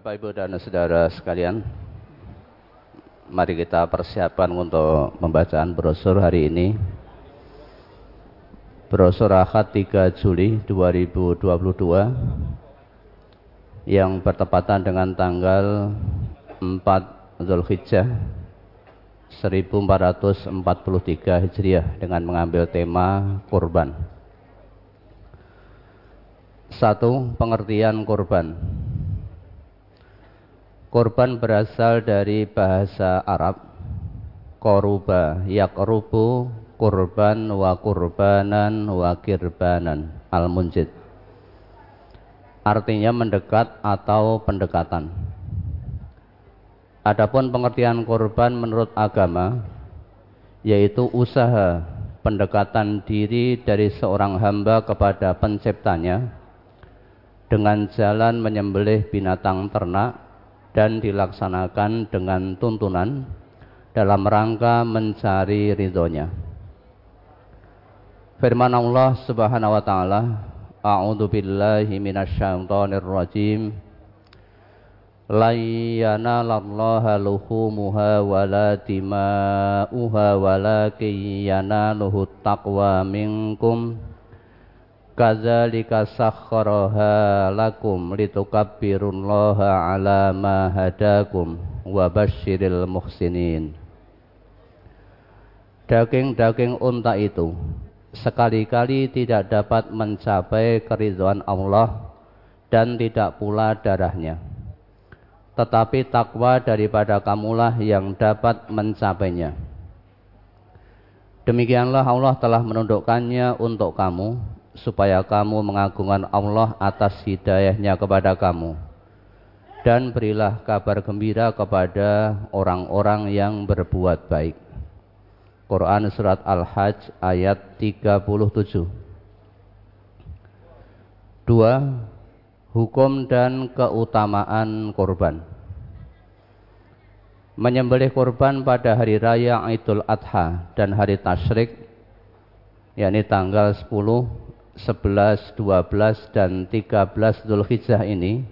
Bapak Ibu dan Saudara sekalian, mari kita persiapkan untuk pembacaan brosur hari ini. Brosur Ahad 3 Juli 2022 yang bertepatan dengan tanggal 4 Zulhijjah 1443 Hijriah dengan mengambil tema kurban. Satu, pengertian kurban. Korban berasal dari bahasa Arab koruba yakrubu kurban wa kurbanan wa kirbanan al munjid artinya mendekat atau pendekatan. Adapun pengertian korban menurut agama yaitu usaha pendekatan diri dari seorang hamba kepada penciptanya dengan jalan menyembelih binatang ternak dan dilaksanakan dengan tuntunan dalam rangka mencari ridhonya. Firman Allah Subhanahu wa taala, A'udzu billahi minasyaitonir rajim. La yanalallaha luhumuha wala dima'uha walakin yanaluhu taqwa minkum kadzalika sakhkharaha lakum litukabbirullaha ala ma hadakum wa basyiril muhsinin. Daging-daging unta itu sekali-kali tidak dapat mencapai keridhaan Allah dan tidak pula darahnya. Tetapi takwa daripada kamulah yang dapat mencapainya. Demikianlah Allah telah menundukkannya untuk kamu supaya kamu mengagungkan Allah atas hidayahnya kepada kamu dan berilah kabar gembira kepada orang-orang yang berbuat baik. Quran Surat Al-Hajj ayat 37 Dua, hukum dan keutamaan korban. Menyembelih korban pada hari raya Idul Adha dan hari Tashrik, yakni tanggal 10 11, 12, dan 13 Zulhijjah ini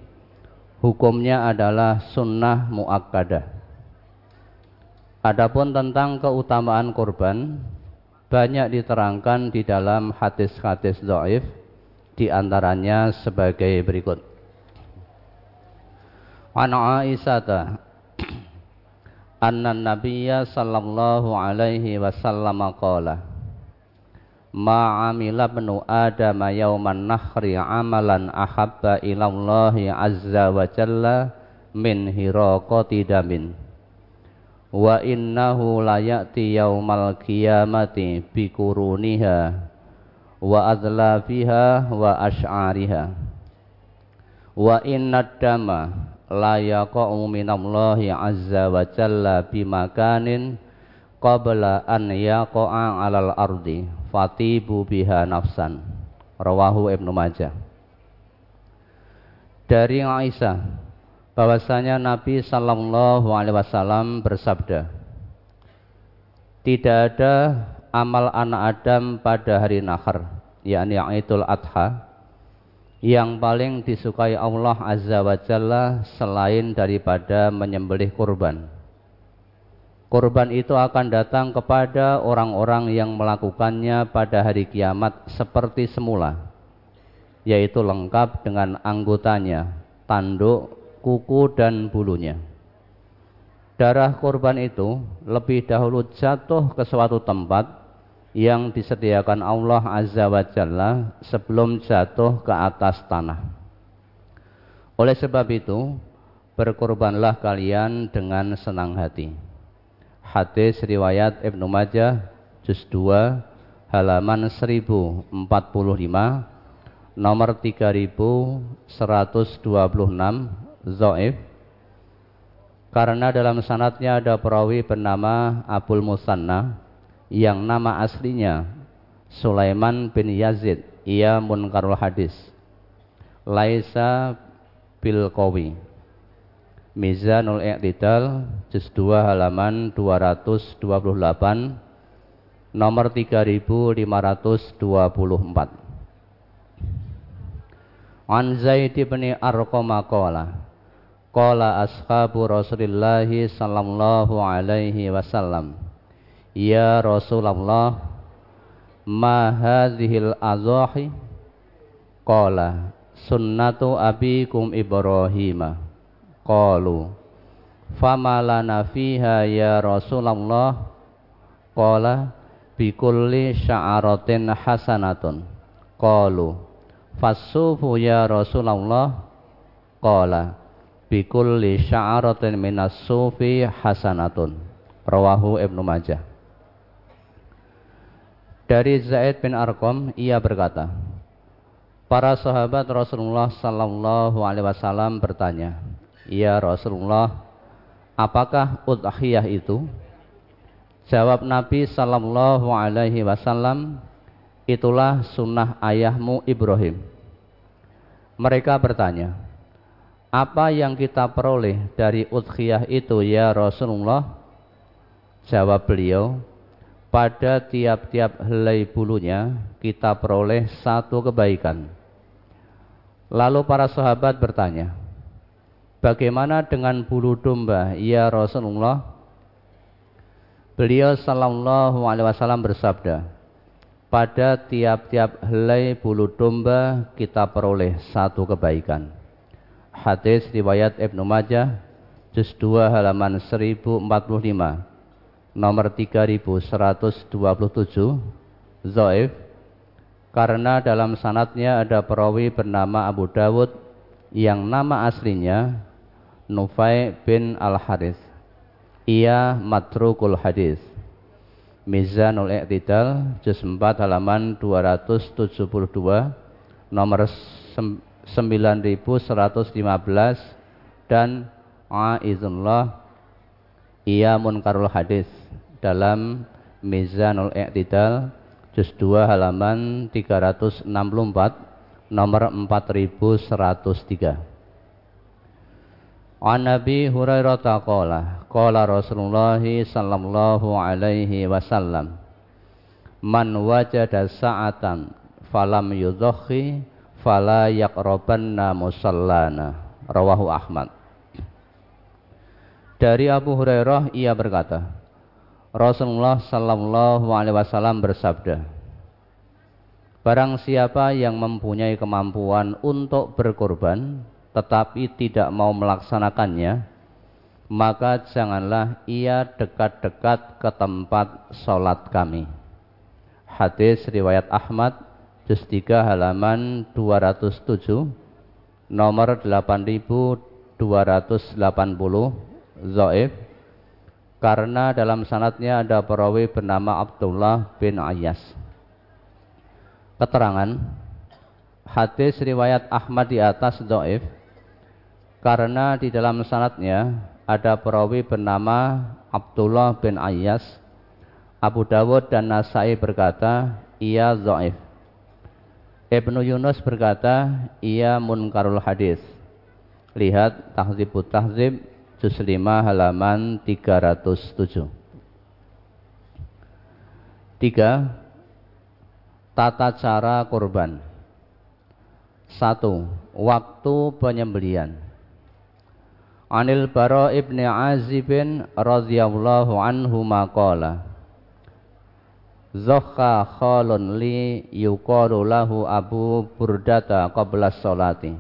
hukumnya adalah sunnah muakkadah. Adapun tentang keutamaan kurban banyak diterangkan di dalam hadis-hadis dhaif di antaranya sebagai berikut. An Aisyah anna Nabiyya sallallahu alaihi wasallam qala ma amila ibnu adam yauman nahri amalan ahabba ilallahi azza wa jalla min hiraqati damin. Wa innahu la ya'ti yaumal qiyamati bi kuruniha wa adlafiha wa ash'ariha. Wa inna dama la yaqa'u minallahi azza wa jalla bimakanin qabla an yaqa'a 'alal ardi fatibu biha nafsan. Rawahu Ibnu Majah. Dari Aisyah bahwasanya Nabi sallallahu alaihi wasallam bersabda tidak ada amal anak Adam pada hari nahar yakni Idul Adha yang paling disukai Allah Azza wa Jalla selain daripada menyembelih kurban Korban itu akan datang kepada orang-orang yang melakukannya pada hari kiamat seperti semula, yaitu lengkap dengan anggotanya, tanduk, kuku, dan bulunya. Darah korban itu lebih dahulu jatuh ke suatu tempat yang disediakan Allah Azza wa Jalla sebelum jatuh ke atas tanah. Oleh sebab itu, berkorbanlah kalian dengan senang hati Hadis riwayat Ibnu Majah juz 2 halaman 1045 nomor 3126 Zoif. Karena dalam sanatnya ada perawi bernama Abul Musanna yang nama aslinya Sulaiman bin Yazid. Ia munkarul hadis. Laisa bil qawi Mizanul I'tidal juz 2 halaman 228 nomor 3524 An Zaid bin Arqam qala Qala ashabu Rasulillah sallallahu alaihi wasallam Ya Rasulullah ma hadhil adhahi? Qala sunnatu abikum Ibrahim Qalu fama lana fiha ya Rasulullah? Qala bikulli sya'aratin hasanatun. Qalu fasufu ya Rasulullah? Qala bikulli sya'aratin minas sufi hasanatun. Rawahu Ibnu Majah. Dari Zaid bin Arqam ia berkata para sahabat Rasulullah sallallahu alaihi wasallam bertanya ya Rasulullah apakah udhiyah itu jawab Nabi sallallahu alaihi wasallam itulah sunnah ayahmu Ibrahim mereka bertanya apa yang kita peroleh dari udhiyah itu ya Rasulullah? Jawab beliau, pada tiap-tiap helai bulunya kita peroleh satu kebaikan. Lalu para sahabat bertanya, bagaimana dengan bulu domba ya Rasulullah? Beliau sallallahu alaihi wasallam bersabda, pada tiap-tiap helai bulu domba kita peroleh satu kebaikan. Hadis riwayat Ibnu Majah juz 2 halaman 1045 nomor 3127 Zaif karena dalam sanatnya ada perawi bernama Abu Dawud yang nama aslinya Nufai bin Al-Haris ia matrukul hadis. Mizanul Iqtidal juz 4 halaman 272 nomor 9115 dan Aizullah ia munkarul hadis dalam Mizanul I'tidal juz 2 halaman 364 nomor 4103 An Nabi Hurairah taqala qala Rasulullah sallallahu alaihi wasallam Man wajada sa'atan falam yudhakhi fala yaqrabanna musallana. Rawahu Ahmad. Dari Abu Hurairah ia berkata Rasulullah sallallahu alaihi wasallam bersabda Barang siapa yang mempunyai kemampuan untuk berkorban tetapi tidak mau melaksanakannya maka janganlah ia dekat-dekat ke tempat sholat kami. Hadis riwayat Ahmad juz 3 halaman 207 nomor 8280 Zaif karena dalam sanatnya ada perawi bernama Abdullah bin Ayas. Keterangan hadis riwayat Ahmad di atas Zaif karena di dalam sanatnya ada perawi bernama Abdullah bin Ayas. Abu Dawud dan Nasai berkata, ia Zaif. Ibnu Yunus berkata, ia munkarul hadis. Lihat Tahzibut Tahzib juz 5 halaman 307. Tiga, tata cara kurban. Satu, waktu penyembelian. Anil Bara ibni Azibin radhiyallahu anhu maqala Zokha khalun li yuqalu lahu Abu Burdata qabla sholati.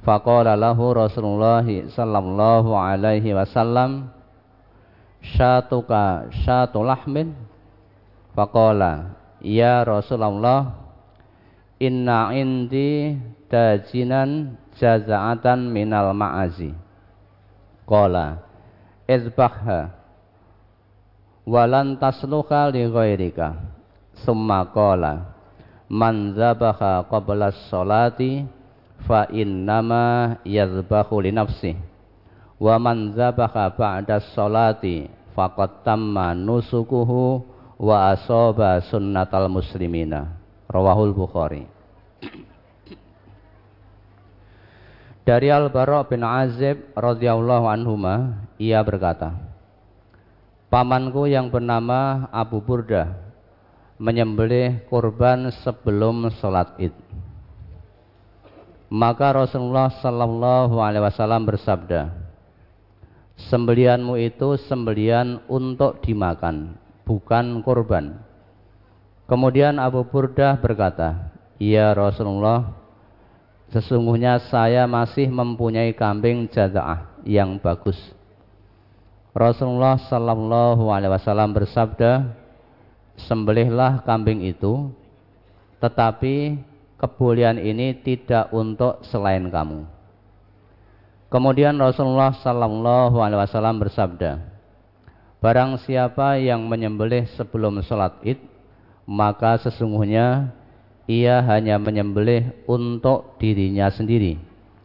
Faqala lahu Rasulullah sallallahu alaihi wasallam Syatuka syatu lahmin Faqala Ya Rasulullah Inna indi dajinan jaza'atan minal ma'azi Qala Izbahha walan tasluha li ghairika. Summa qala man zabaha qabla sholati fa innama yadhbahu li nafsi. Wa man zabaha ba'da sholati faqad tamma nusukuhu wa asaba sunnatal muslimina. Rawahul bukhari dari Al-Bara bin Azib radhiyallahu anhuma ia berkata pamanku yang bernama Abu Burda menyembelih kurban sebelum sholat id. Maka Rasulullah sallallahu alaihi wasallam bersabda, "Sembelianmu itu sembelian untuk dimakan, bukan kurban." Kemudian Abu Burdah berkata, "Ya Rasulullah, sesungguhnya saya masih mempunyai kambing jaza'ah yang bagus." Rasulullah sallallahu alaihi wasallam bersabda, "Sembelihlah kambing itu, tetapi kebolehan ini tidak untuk selain kamu. Kemudian Rasulullah Sallallahu Alaihi Wasallam bersabda, Barang siapa yang menyembelih sebelum sholat id, maka sesungguhnya ia hanya menyembelih untuk dirinya sendiri,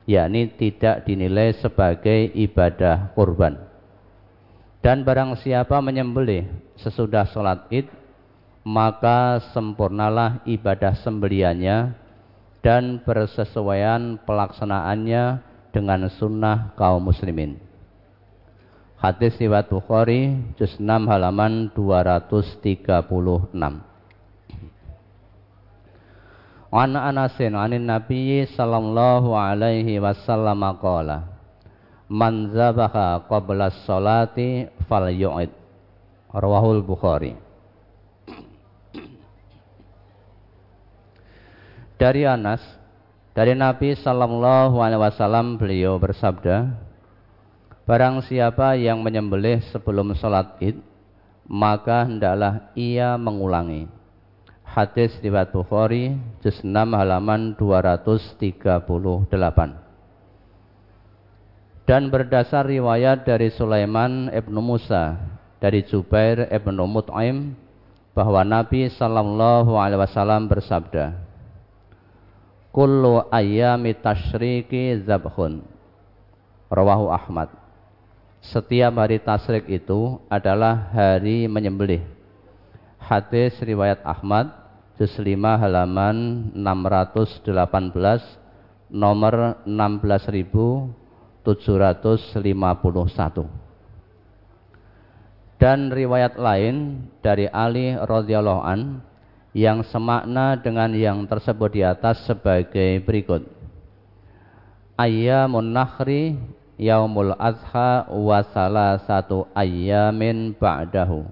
yakni tidak dinilai sebagai ibadah kurban. Dan barang siapa menyembelih sesudah sholat id, maka sempurnalah ibadah sembeliannya dan bersesuaian pelaksanaannya dengan sunnah kaum muslimin. Hadis riwayat Bukhari juz 6 halaman 236. An Anasin anin Nabi sallallahu alaihi wasallam qala Man zabaha qabla sholati falyu'id Rawahul Bukhari Dari Anas, dari Nabi Sallallahu Alaihi Wasallam beliau bersabda, Barang siapa yang menyembelih sebelum sholat id, maka hendaklah ia mengulangi. Hadis riwayat Bukhari, juz 6 halaman 238. Dan berdasar riwayat dari Sulaiman ibnu Musa, dari Jubair ibnu Mut'aim, bahwa Nabi Sallallahu Alaihi Wasallam bersabda, kullu ayyami tasyriki zabhun. Rawahu Ahmad. Setiap hari tasrik itu adalah hari menyembelih. Hadis riwayat Ahmad juz 5 halaman 618 nomor 16751 dan riwayat lain dari Ali radhiyallahu an yang semakna dengan yang tersebut di atas sebagai berikut. Ayyamun nakhri yaumul adha wa salah satu ayyamin ba'dahu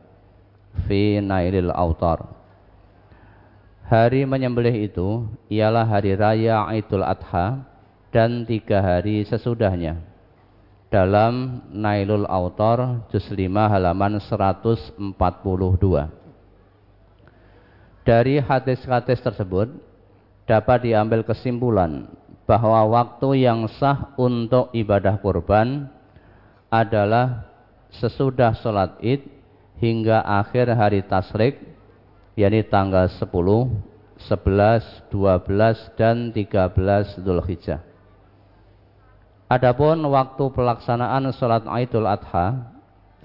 fi nailil autar. Hari menyembelih itu ialah hari raya Idul Adha dan tiga hari sesudahnya. Dalam Nailul Autor juz 5 halaman 142. Dari hadis-hadis tersebut dapat diambil kesimpulan bahwa waktu yang sah untuk ibadah kurban adalah sesudah sholat id hingga akhir hari tasrik yakni tanggal 10, 11, 12 dan 13 Dzulhijjah. Adapun waktu pelaksanaan sholat Idul Adha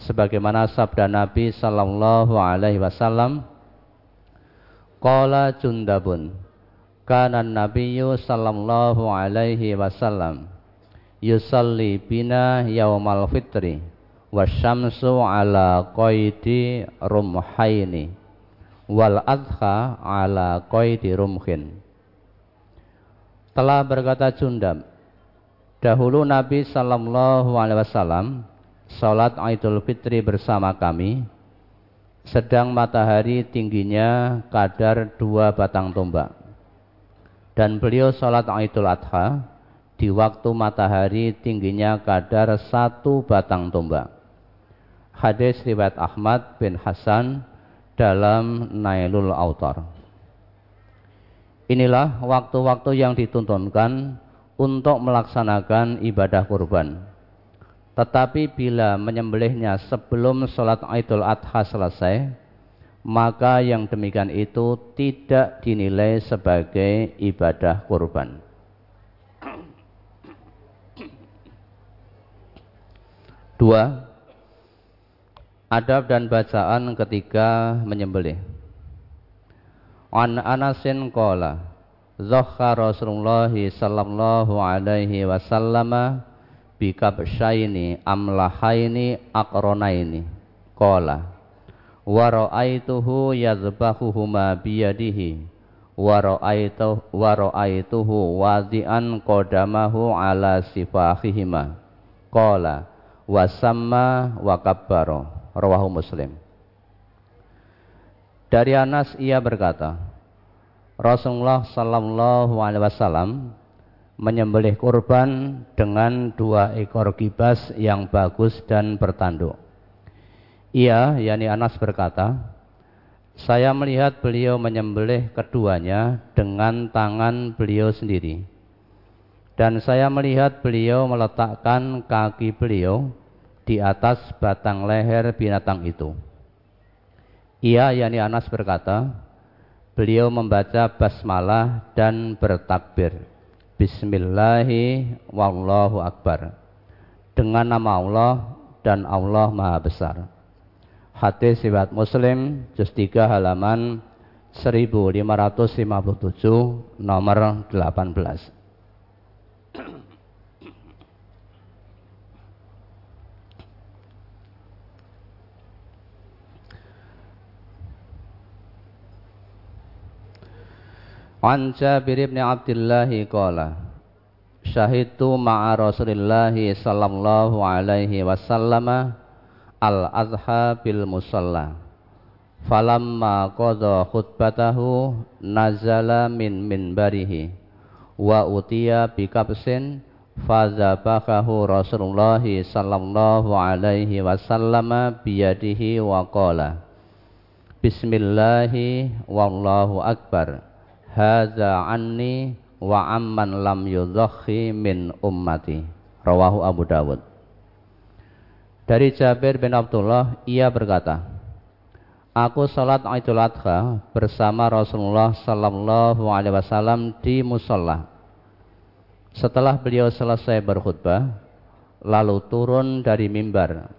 sebagaimana sabda Nabi sallallahu alaihi wasallam Qala Jundabun Kana Nabiyyu sallallahu alaihi wasallam yusalli bina yaumal fitri wasyamsu ala qaidi rumhaini wal adha ala qaidi rumhin telah berkata Jundab dahulu Nabi sallallahu alaihi wasallam salat Idul Fitri bersama kami sedang matahari tingginya kadar dua batang tombak. Dan beliau sholat Idul Adha di waktu matahari tingginya kadar satu batang tombak. Hadis riwayat Ahmad bin Hasan dalam Nailul Autar. Inilah waktu-waktu yang dituntunkan untuk melaksanakan ibadah kurban tetapi bila menyembelihnya sebelum sholat Idul Adha selesai, maka yang demikian itu tidak dinilai sebagai ibadah kurban. Dua, adab dan bacaan ketika menyembelih. An Anasin qala, Zahha Rasulullah sallallahu alaihi wasallam bikabsyaini amlahaini akronaini qala wa ra'aituhu yadhbahuhuma biyadihi wa ra'aituhu wa ra'aituhu wadi'an qadamahu ala sifahihima. Qala wa samma wa kabbara rawahu muslim dari Anas ia berkata Rasulullah sallallahu alaihi wasallam menyembelih kurban dengan dua ekor kibas yang bagus dan bertanduk. Ia, yakni Anas berkata, saya melihat beliau menyembelih keduanya dengan tangan beliau sendiri. Dan saya melihat beliau meletakkan kaki beliau di atas batang leher binatang itu. Ia, yakni Anas berkata, beliau membaca basmalah dan bertakbir. Bismillahi wallahu akbar. Dengan nama Allah dan Allah Maha Besar. Hadis riwayat Muslim juz 3 halaman 1557 nomor 18. An Jabir bin Abdullah qala Syahidtu ma'a Rasulillah sallallahu alaihi wasallam al-adha bil musalla. Falamma qada khutbatahu nazala min minbarihi wa utiya bi kapsin fadzabakahu Rasulullah sallallahu alaihi wasallam biyadihi wa qala Bismillahi wallahu akbar hadza anni wa amman lam yudhakhi min ummati rawahu Abu Dawud dari Jabir bin Abdullah, ia berkata, Aku salat Idul Adha bersama Rasulullah sallallahu alaihi wasallam di musola. Setelah beliau selesai berkhutbah, lalu turun dari mimbar,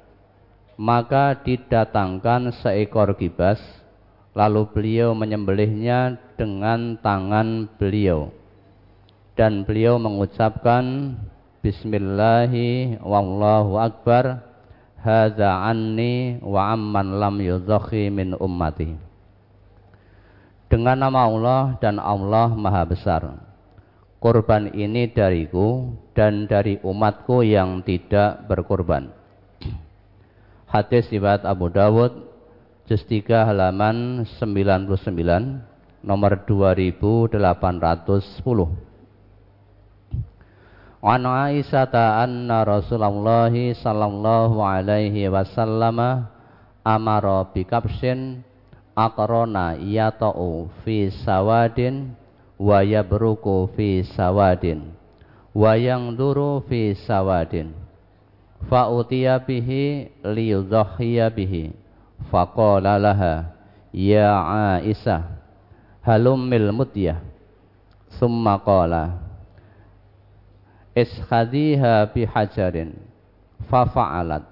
maka didatangkan seekor kibas, lalu beliau menyembelihnya dengan tangan beliau. Dan beliau mengucapkan Bismillahi wallahu akbar hadza anni wa amman lam yudhakhi min ummati. Dengan nama Allah dan Allah Maha Besar. Kurban ini dariku dan dari umatku yang tidak berkurban hadis riwayat Abu Dawud juz 3 halaman 99 nomor 2810 An Aisyah anna Rasulullah sallallahu alaihi wasallam amara bi kapsin aqrana yata'u fi sawadin wa yabruku fi sawadin wa yangduru fi sawadin. Fa utiya bihi liyudhhiya bihi. Faqala laha ya Aisyah halumil mudyah summa qala ishadiha bihajarin fafa'alat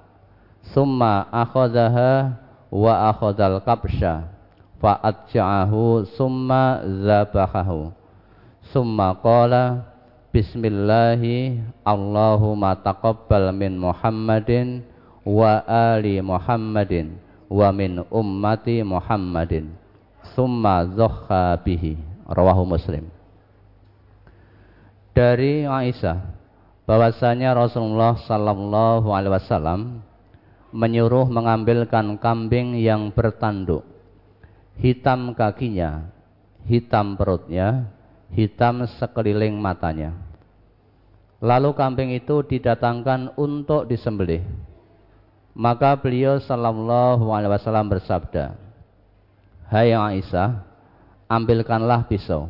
summa akhadaha wa akhadal kabsha fa'atja'ahu summa zabahahu. Summa qala bismillahi allahumma taqabbal min muhammadin wa ali muhammadin wa min ummati muhammadin summa zokha bihi. Rawahu muslim. Dari Aisyah bahwasanya Rasulullah sallallahu alaihi wasallam menyuruh mengambilkan kambing yang bertanduk. Hitam kakinya hitam perutnya hitam sekeliling matanya. Lalu kambing itu didatangkan untuk disembelih. Maka beliau sallallahu alaihi wasallam bersabda hai Aisyah ambilkanlah pisau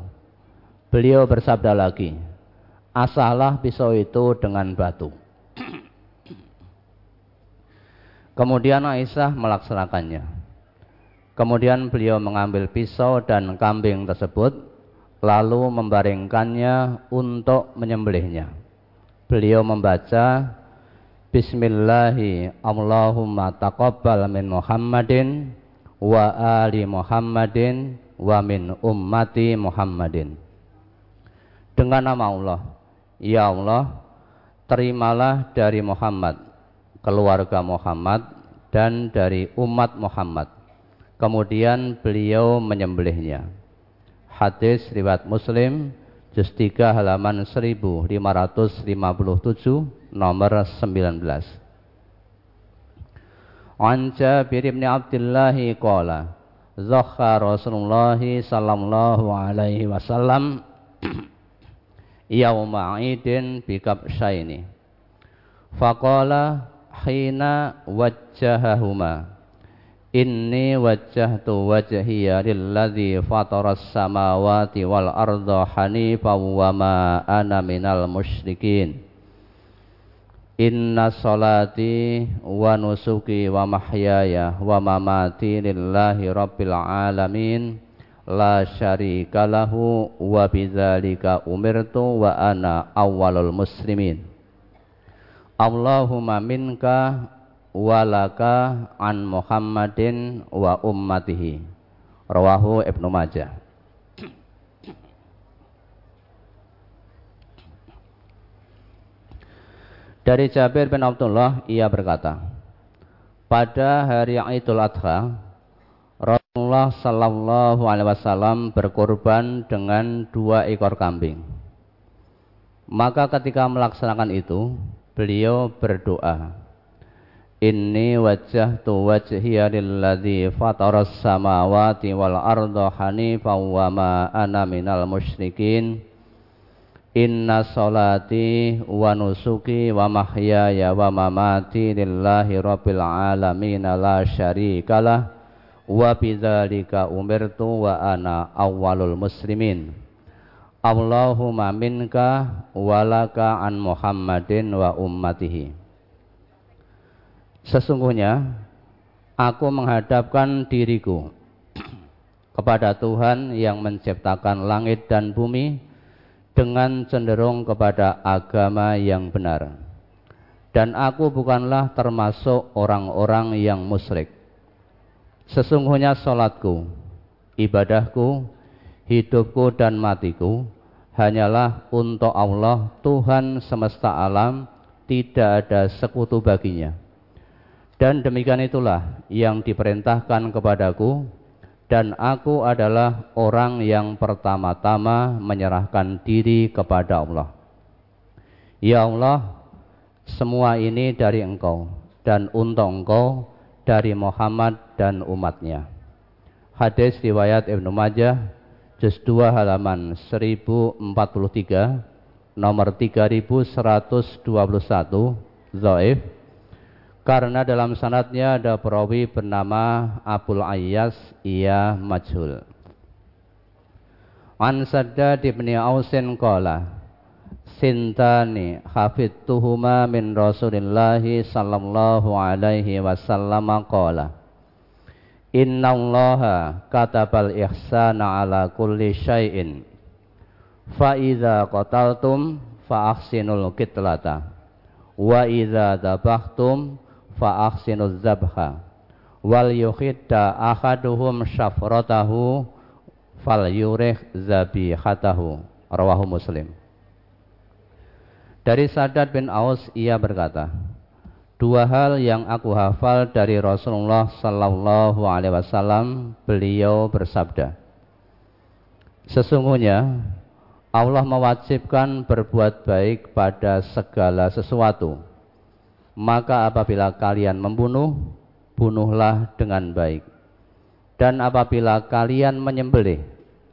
beliau bersabda lagi Asalah pisau itu dengan batu. Kemudian Aisyah melaksanakannya. Kemudian beliau mengambil pisau dan kambing tersebut lalu membaringkannya untuk menyembelihnya. Beliau membaca Bismillahi Allahumma taqabbal min Muhammadin wa ali Muhammadin wa min ummati Muhammadin. Dengan nama Allah Ya Allah, terimalah dari Muhammad, keluarga Muhammad, dan dari umat Muhammad. Kemudian beliau menyembelihnya. Hadis riwayat Muslim juz 3 halaman 1557 nomor 19. An Jabir bin Abdullah qala Zakha Rasulullah sallallahu alaihi wasallam yauma idin bi kabsyaini faqala hina wajjahahuma Inni wajjahtu wajhiya lilladzi fataras samawati wal arda hanifa wa ma ana minal musyrikin. Inna salati wa nusuki wa mahyaya wa mamati lillahi rabbil alamin. La syarika lahu wa bidzalika umirtu wa ana awwalul muslimin. Allahumma minka walaka an Muhammadin wa ummatihi. Rawahu Ibnu Majah Dari Jabir bin Abdullah ia berkata pada hari Idul Adha Rasulullah Sallallahu Alaihi Wasallam berkorban dengan dua ekor kambing. Maka ketika melaksanakan itu, beliau berdoa, Inni wajjahtu wajhiya lilladzi fataras samawati wal arda hanifan wa ma ana minal musyrikin Inna salati wa nusuki wa mahyaya wa mamati lillahi rabbil alamin la syarikalah wa bidzalika umirtu wa ana awwalul muslimin. Allahumma minka walaka an Muhammadin wa ummatihi. Sesungguhnya aku menghadapkan diriku kepada Tuhan yang menciptakan langit dan bumi dengan cenderung kepada agama yang benar. Dan aku bukanlah termasuk orang-orang yang musyrik. Sesungguhnya solatku, ibadahku, hidupku dan matiku hanyalah untuk Allah Tuhan semesta alam, tidak ada sekutu baginya dan demikian itulah yang diperintahkan kepadaku dan aku adalah orang yang pertama-tama menyerahkan diri kepada Allah. Ya Allah, semua ini dari Engkau dan untuk Engkau dari Muhammad dan umatnya. Hadis riwayat Ibnu Majah juz 2 halaman 1043 nomor 3121 Zaif karena dalam sanatnya ada perawi bernama Abul Ayyas ia majhul. An Saddad ibn Ausin qala Sintani hafidtuhuma min Rasulillahi sallallahu alaihi wasallam qala Inna allaha katabal ihsana ala kulli syai'in Fa idza qataltum fa ahsinul kitlata Wa idza dabahtum fa ahsinu zabha. Wal yukhidda ahaduhum syafratahu fal yurih zabihatahu. Rawahu muslim. Dari Sadad bin Aus ia berkata dua hal yang aku hafal dari Rasulullah sallallahu alaihi wasallam beliau bersabda sesungguhnya Allah mewajibkan berbuat baik pada segala sesuatu maka apabila kalian membunuh, bunuhlah dengan baik. Dan apabila kalian menyembelih,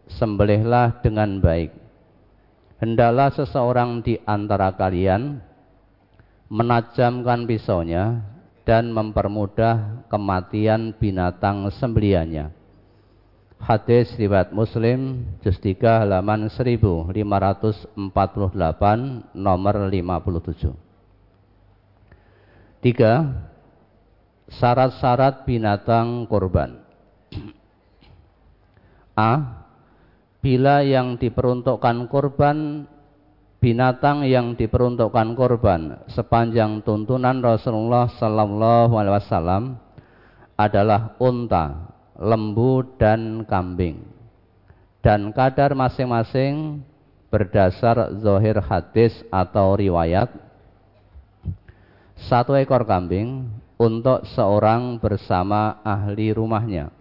sembelihlah dengan baik. Hendaklah seseorang di antara kalian menajamkan pisaunya dan mempermudah kematian binatang sembeliannya. Hadis riwayat Muslim juz 3 halaman 1548 nomor 57. Tiga, syarat-syarat binatang korban. A. Bila yang diperuntukkan korban binatang yang diperuntukkan korban sepanjang tuntunan Rasulullah Sallallahu Alaihi Wasallam adalah unta, lembu dan kambing. Dan kadar masing-masing berdasar zohir hadis atau riwayat satu ekor kambing untuk seorang bersama ahli rumahnya.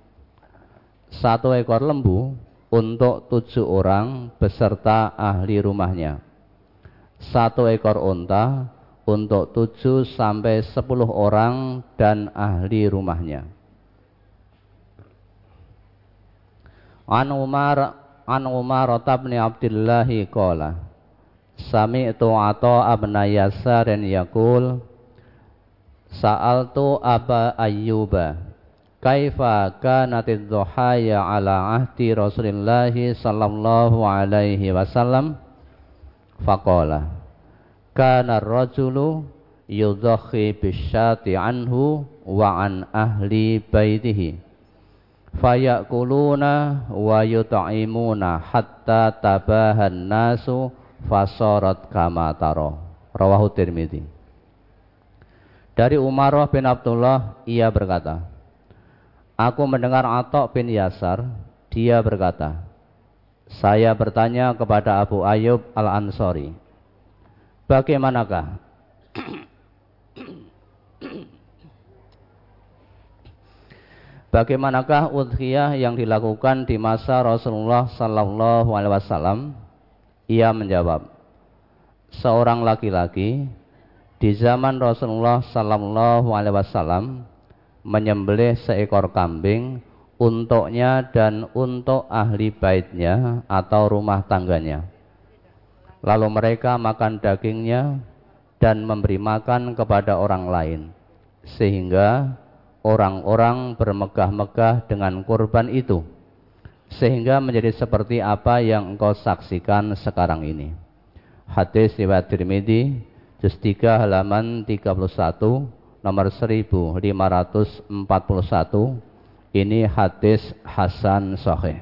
Satu ekor lembu untuk tujuh orang beserta ahli rumahnya. Satu ekor unta untuk tujuh sampai sepuluh orang dan ahli rumahnya. An Umar An Umar bin Abdullah qala Sami'tu Atha bin Yasar yaqul Sa'altu Aba Ayyuba Kaifa kanatid dhuhaya ala ahdi Rasulillah sallallahu alaihi wasallam? Faqala Kana rajulu yudhakhi bisyati anhu wa an ahli baitihi fayakuluna wa yut'imuna hatta tabahan nasu fasorat kama taro rawahu tirmidzi dari Umar bin Abdullah ia berkata aku mendengar Atok bin Yasar dia berkata saya bertanya kepada Abu Ayub Al-Ansori bagaimanakah Bagaimanakah udhiyah yang dilakukan di masa Rasulullah Sallallahu Alaihi Wasallam? Ia menjawab, seorang laki-laki di zaman Rasulullah Sallallahu Alaihi Wasallam menyembelih seekor kambing untuknya dan untuk ahli baitnya atau rumah tangganya. Lalu mereka makan dagingnya dan memberi makan kepada orang lain, sehingga orang-orang bermegah-megah dengan kurban itu sehingga menjadi seperti apa yang engkau saksikan sekarang ini. Hadis riwayat Tirmidzi juz 3 halaman 31 nomor 1541 ini hadis hasan sahih.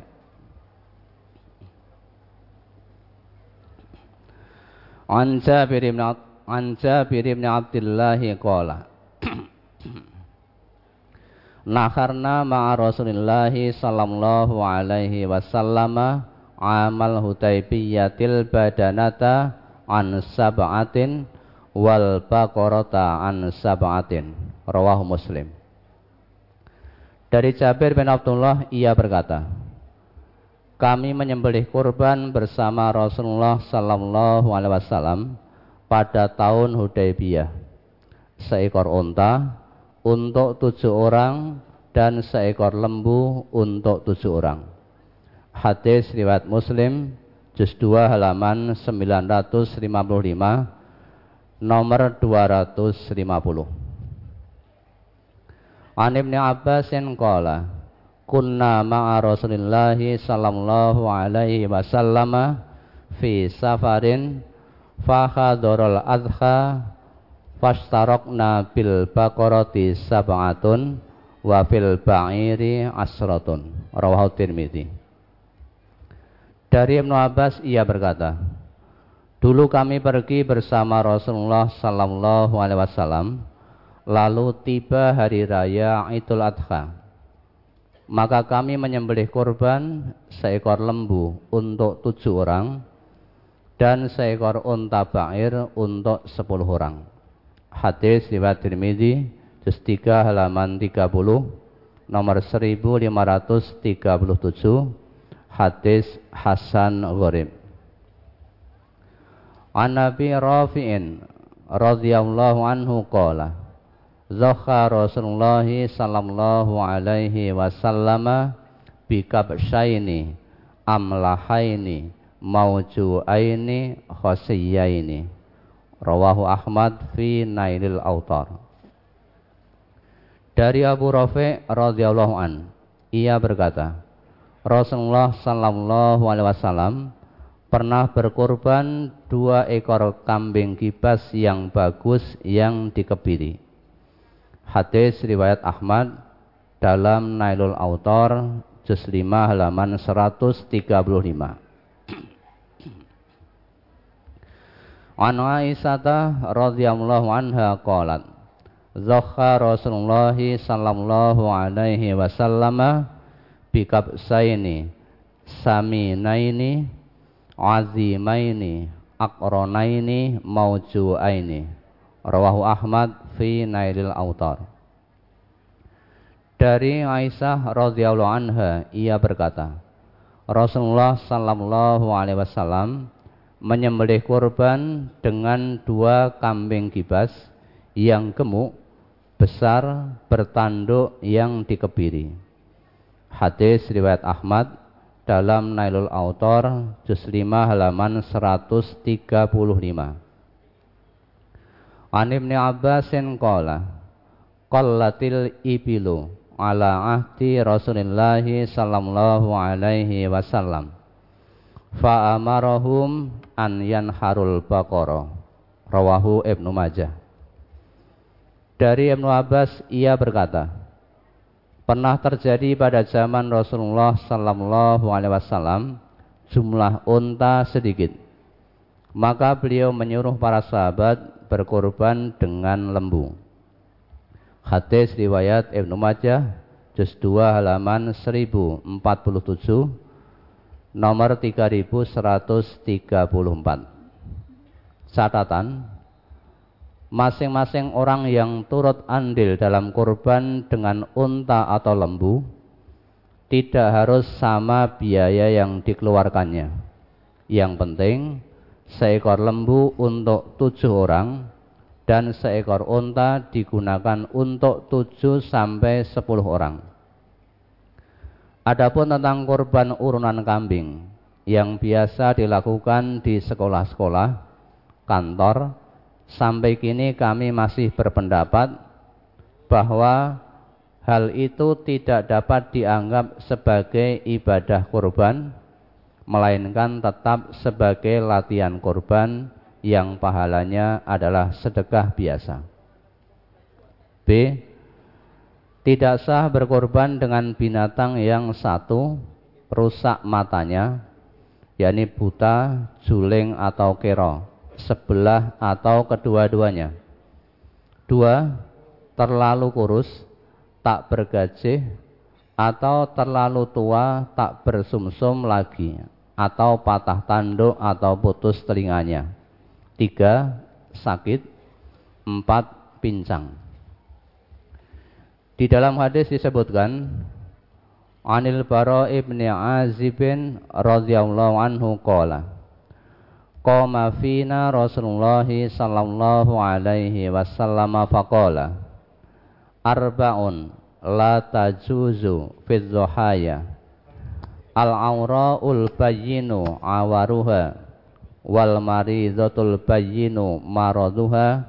An Jabir bin An Jabir bin Abdullah qala Nakarna ma'a Rasulillah sallallahu alaihi wasallam amal Hudaybiyatil badanata an sab'atin wal baqarata an sab'atin. Rawahu Muslim. Dari Jabir bin Abdullah ia berkata, kami menyembelih kurban bersama Rasulullah sallallahu alaihi wasallam pada tahun Hudaybiyah. Seekor unta untuk tujuh orang dan seekor lembu untuk tujuh orang. Hadis riwayat Muslim juz 2 halaman 955 nomor 250. An Ibnu Abbasin qala kunna ma'a Rasulillah sallallahu alaihi wasallam fi safarin fa adha Fastarokna bil baqarati sab'atun wa fil ba'iri asratun. Rawahu Tirmidzi. Dari Ibnu Abbas ia berkata, Dulu kami pergi bersama Rasulullah sallallahu alaihi wasallam, lalu tiba hari raya Idul Adha. Maka kami menyembelih korban seekor lembu untuk tujuh orang dan seekor unta ba'ir untuk sepuluh orang. Hadis riwayat Tirmizi juz 3 halaman 30 nomor 1537 hadis Hasan Gharib. An Nabi Rafi'in radhiyallahu anhu qala Zakha Rasulullah sallallahu alaihi wasallam bi kabsyaini amlahaini maujuaini khasiyaini Rawahu Ahmad fi Nailil Autar. Dari Abu Rafi radhiyallahu an, ia berkata, Rasulullah sallallahu alaihi wasallam pernah berkorban dua ekor kambing kibas yang bagus yang dikebiri. Hadis riwayat Ahmad dalam Nailul Autor juz 5 halaman 135. An Aisyah radhiyallahu anha qalat Zakha Rasulullah sallallahu alaihi wasallam bikabsaini saminaini azimaini aqranaini maujuaini rawahu Ahmad fi Nailil Autar Dari Aisyah radhiyallahu anha ia berkata Rasulullah sallallahu alaihi wasallam menyembelih kurban dengan dua kambing kibas yang gemuk, besar, bertanduk yang dikebiri. Hadis riwayat Ahmad dalam Nailul Autor juz 5 halaman 135. An Ibnu Abbasin qala qallatil ibilu ala ahdi Rasulillah sallallahu alaihi wasallam fa amarahum an yanharul baqara rawahu Ibnu Majah dari Ibnu Abbas ia berkata pernah terjadi pada zaman Rasulullah sallallahu alaihi wasallam jumlah unta sedikit. Maka beliau menyuruh para sahabat berkorban dengan lembu. Hadis riwayat Ibnu Majah juz 2 halaman 1047 nomor 3134. Catatan masing-masing orang yang turut andil dalam kurban dengan unta atau lembu tidak harus sama biaya yang dikeluarkannya. Yang penting seekor lembu untuk tujuh orang dan seekor unta digunakan untuk tujuh sampai sepuluh orang. Adapun tentang kurban urunan kambing yang biasa dilakukan di sekolah-sekolah, kantor, sampai kini kami masih berpendapat bahwa hal itu tidak dapat dianggap sebagai ibadah kurban, melainkan tetap sebagai latihan kurban yang pahalanya adalah sedekah biasa. B. Tidak sah berkorban dengan binatang yang satu rusak matanya, yakni buta, juling atau kero sebelah atau kedua-duanya. Dua, terlalu kurus, tak bergajih, atau terlalu tua, tak bersumsum lagi, atau patah tanduk atau putus telinganya. Tiga, sakit. Empat, pincang. Di dalam hadis disebutkan Anil Bara ibni Azibin radhiyallahu anhu qala qama fina Rasulullah sallallahu alaihi wasallam faqala arba'un la tajuzu fi dhuhaya al aura'ul bayyinu awaruha wal maridatul bayyinu maraduha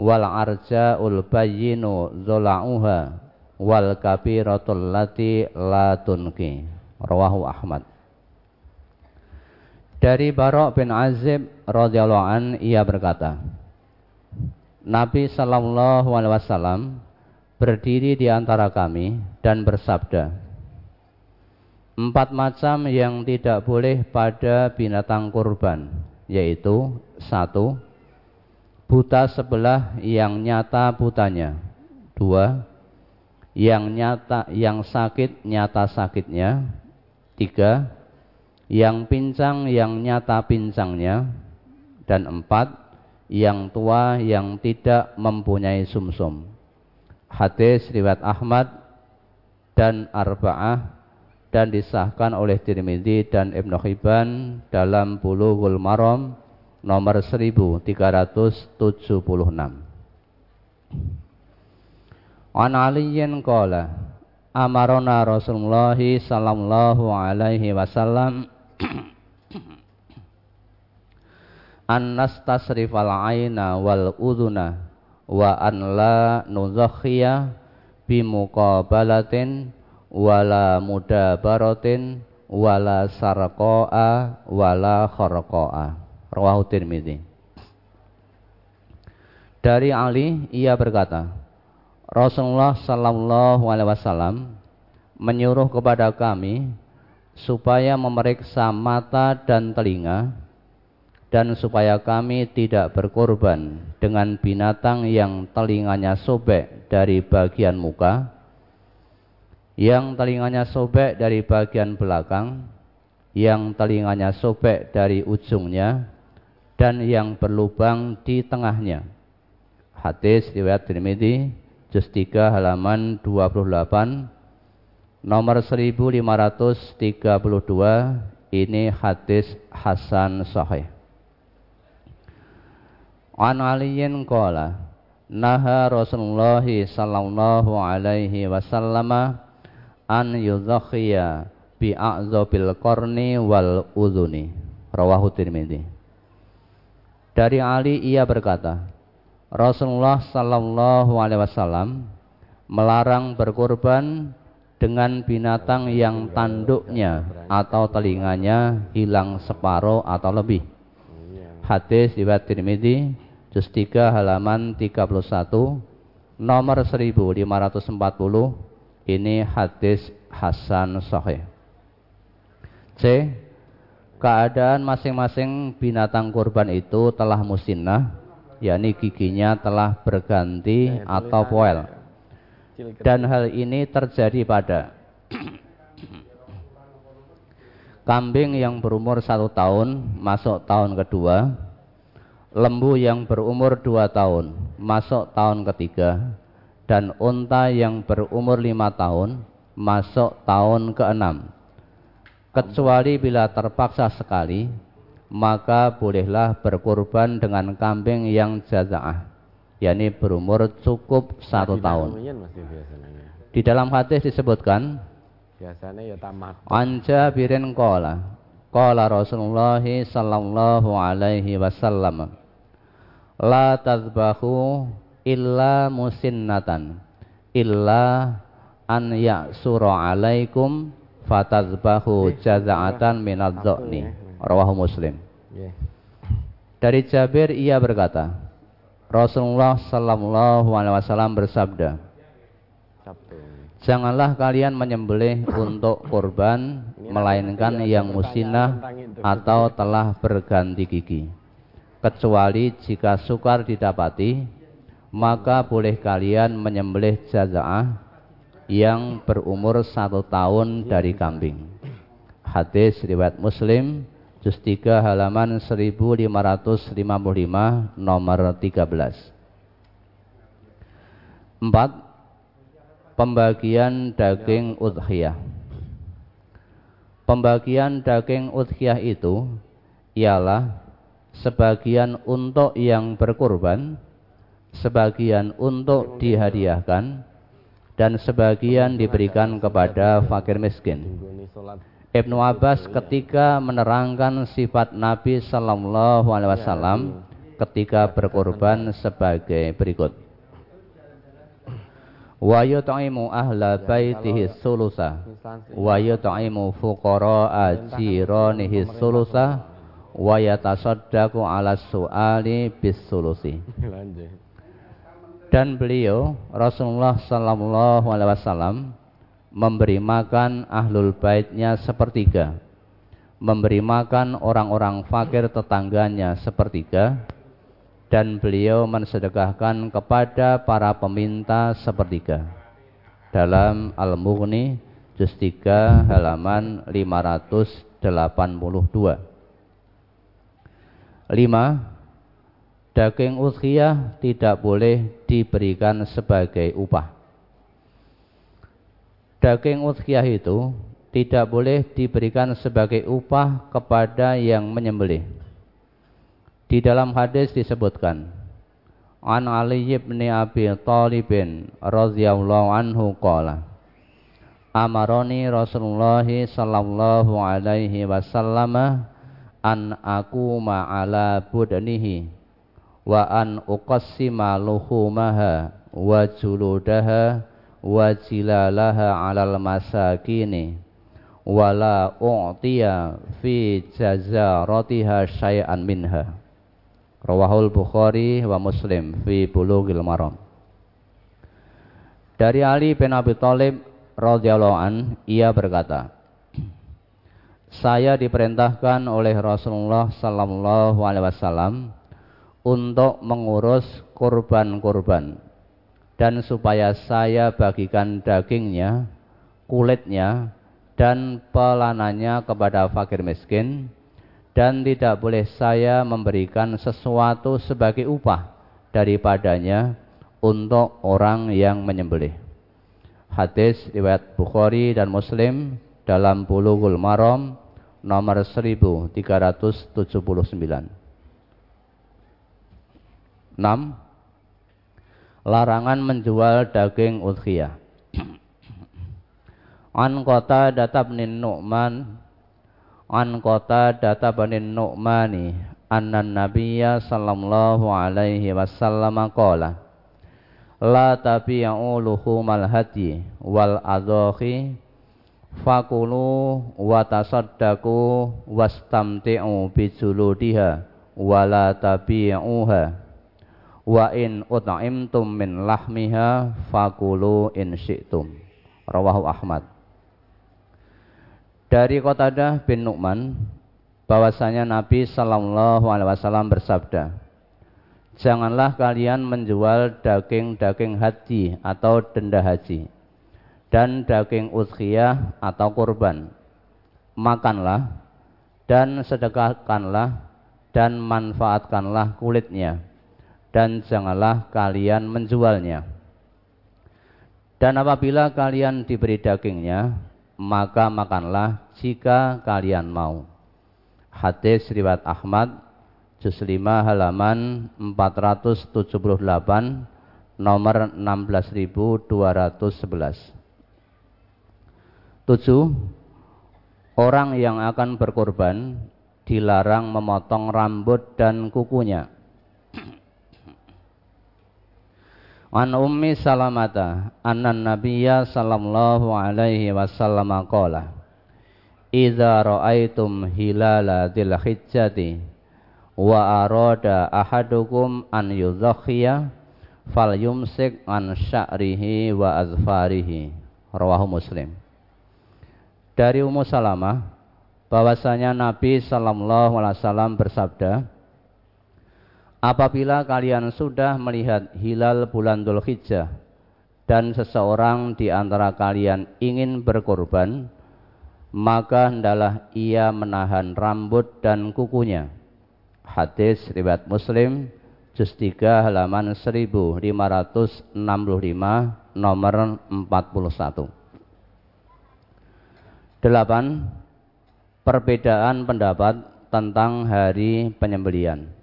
wal arja'ul bayyinu dhula'uha wal kabiratul lati la rawahu Ahmad dari Barok bin Azib radhiyallahu an ia berkata, Nabi sallallahu alaihi wasallam berdiri di antara kami dan bersabda, Empat macam yang tidak boleh pada binatang kurban, yaitu satu, buta sebelah yang nyata butanya. Dua, yang nyata yang sakit nyata sakitnya. Tiga, yang pincang yang nyata pincangnya dan empat yang tua yang tidak mempunyai sumsum. Hadis riwayat Ahmad dan Arba'ah dan disahkan oleh Tirmidzi dan Ibnu Hibban dalam Bulughul Maram nomor 1376. An Aliyin qala amarona Rasulullah sallallahu alaihi wasallam an nastasrifal aina wal udhuna wa an la nuzakhiya bimuqabalatin wala mudabaratin wala sarqa'a wala kharqa'a rawahu tirmidzi. Dari Ali ia berkata Rasulullah sallallahu alaihi wasallam menyuruh kepada kami supaya memeriksa mata dan telinga dan supaya kami tidak berkorban dengan binatang yang telinganya sobek dari bagian muka yang telinganya sobek dari bagian belakang yang telinganya sobek dari ujungnya dan yang berlubang di tengahnya. Hadis riwayat Tirmidzi juz 3 halaman 28 Nomor 1532 ini hadis Hasan Sahih. An Aliyin qala Naha Rasulullah sallallahu alaihi wasallam an yudhakhiya bi a'zabil qarni wal udhuni. Rawahu Tirmidzi. Dari Ali ia berkata, Rasulullah sallallahu alaihi wasallam melarang berkorban dengan binatang yang tanduknya atau telinganya hilang separuh atau lebih. Hadis riwayat Tirmidzi juz 3 halaman 31 nomor 1540 ini hadis hasan sahih. C. Keadaan masing-masing binatang kurban itu telah musinnah, yakni giginya telah berganti atau poel dan hal ini terjadi pada kambing yang berumur satu tahun masuk tahun kedua, lembu yang berumur dua tahun masuk tahun ketiga, dan unta yang berumur lima tahun masuk tahun keenam. Kecuali bila terpaksa sekali, maka bolehlah berkurban dengan kambing yang jaza'ah yakni berumur cukup satu tahun. Di dalam hadis disebutkan biasanya ya tamat. Anja birin kola. Kola Rasulullah sallallahu alaihi wasallam. La tazbahu illa musinnatan illa an ya'sura alaikum fatazbahu jaza'atan minadh dhani. Rawahu Muslim. Dari Jabir ia berkata, Rasulullah Sallallahu Alaihi Wasallam bersabda, Janganlah kalian menyembelih untuk kurban, melainkan yang musinah atau telah berganti gigi. Kecuali jika sukar didapati, maka boleh kalian menyembelih jaza'ah yang berumur satu tahun dari kambing. Hadis riwayat Muslim Juz 3 halaman 1555 nomor 13. 4. Pembagian daging udhiyah. Pembagian daging udhiyah itu ialah sebagian untuk yang berkurban, sebagian untuk dihadiahkan, dan sebagian diberikan kepada fakir miskin. Ibnu Abbas ketika menerangkan sifat Nabi Sallallahu Alaihi Wasallam ketika berkorban sebagai berikut. Wa yut'imu ahla baitihi sulusa wa yut'imu fuqara'a jiranihi sulusa wa yatasaddaqu 'ala su'ali bis sulusi. Dan beliau Rasulullah sallallahu alaihi wasallam memberi makan ahlul baitnya sepertiga, memberi makan orang-orang fakir tetangganya sepertiga, dan beliau mensedekahkan kepada para peminta sepertiga. Dalam Al-Mughni, juz 3 halaman 582. 5. Daging udhiyah tidak boleh diberikan sebagai upah daging udhiyah itu tidak boleh diberikan sebagai upah kepada yang menyembelih. Di dalam hadis disebutkan, An Ali bin Abi Thalib radhiyallahu anhu qala Amaroni Rasulullah sallallahu alaihi wasallam an aku ma'ala budanihi wa an uqassima luhumaha wa juludaha wa jilalaha 'alal masakini wala u'tiya fi jazaratiha syai'an minha. Rawahul bukhari wa muslim fi bulughil maram. Dari Ali bin Abi Thalib radhiyallahu an ia berkata saya diperintahkan oleh Rasulullah sallallahu alaihi wasallam untuk mengurus kurban-kurban dan supaya saya bagikan dagingnya, kulitnya, dan pelanannya kepada fakir miskin, dan tidak boleh saya memberikan sesuatu sebagai upah daripadanya untuk orang yang menyembelih. Hadis riwayat Bukhari dan Muslim dalam Bulughul Maram nomor 1379. 6. Larangan menjual daging udhiyah. An kota databnin Nu'man An kota databanin Nu'mani Anna nabiyya sallallahu alaihi wasallam qala La tabi'u luhumal hadi wal adhahi fakulu wa tasaddaqu wastamti'u bijuludiha wala tabi'uha wa in ut'imtum min lahmiha fakulu in syi'tum. Rawahu Ahmad. Dari Qatadah bin Nu'man bahwasanya Nabi Shallallahu alaihi wasallam bersabda Janganlah kalian menjual daging-daging haji atau denda haji dan daging udhiyah atau kurban. Makanlah dan sedekahkanlah dan manfaatkanlah kulitnya dan janganlah kalian menjualnya. Dan apabila kalian diberi dagingnya, maka makanlah jika kalian mau. Hadis riwayat Ahmad juz 5 halaman 478 nomor 16211. 7. Orang yang akan berkorban dilarang memotong rambut dan kukunya An Ummi Salamata anna Nabiyya sallallahu alaihi wasallam qala Idza ra'aitum hilala dzil hijjati wa arada ahadukum an yudhakhiya falyumsik an sya'rihi wa azfarihi. Rawahu Muslim. Dari Ummu Salamah bahwasanya Nabi sallallahu alaihi wasallam bersabda Apabila kalian sudah melihat hilal bulan Dhul Hijjah dan seseorang di antara kalian ingin berkorban, maka hendaklah ia menahan rambut dan kukunya. Hadis riwayat Muslim juz 3 halaman 1565 nomor 41. 8. Perbedaan pendapat tentang hari penyembelian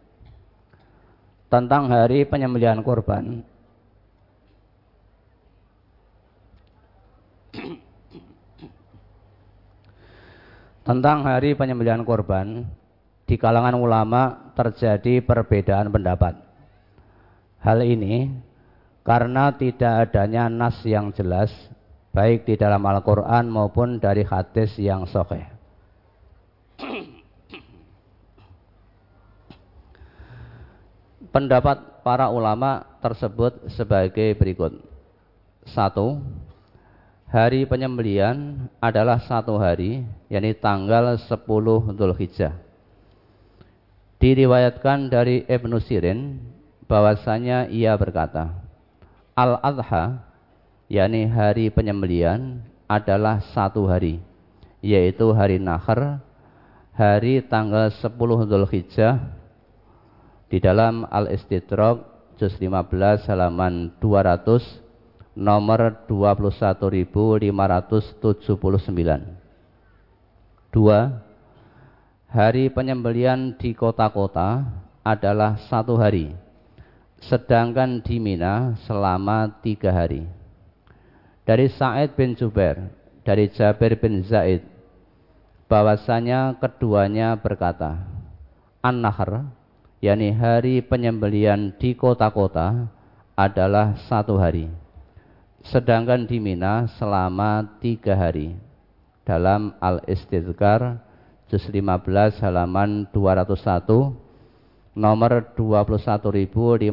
tentang hari penyembelihan korban tentang hari penyembelihan korban di kalangan ulama terjadi perbedaan pendapat. Hal ini karena tidak adanya nas yang jelas baik di dalam Al-Quran maupun dari hadis yang sahih Pendapat para ulama tersebut sebagai berikut. Satu, hari penyembelian adalah satu hari, yakni tanggal 10 Dhul Hijjah. Diriwayatkan dari Ibnu Sirin bahwasanya ia berkata, Al-Adha, yakni hari penyembelian adalah satu hari, yaitu hari Nahar, hari tanggal 10 Dhul Hijjah di dalam Al-Istidrak juz 15 halaman 200 nomor 21579. Dua, hari penyembelian di kota-kota adalah satu hari, sedangkan di Mina selama tiga hari. Dari Sa'id bin Jubair, dari Jabir bin Zaid, bahwasanya keduanya berkata, An-Nahr, yakni hari penyembelian di kota-kota adalah satu hari. Sedangkan di Mina selama tiga hari. Dalam Al-Istidkar juz 15 halaman 201 nomor 21580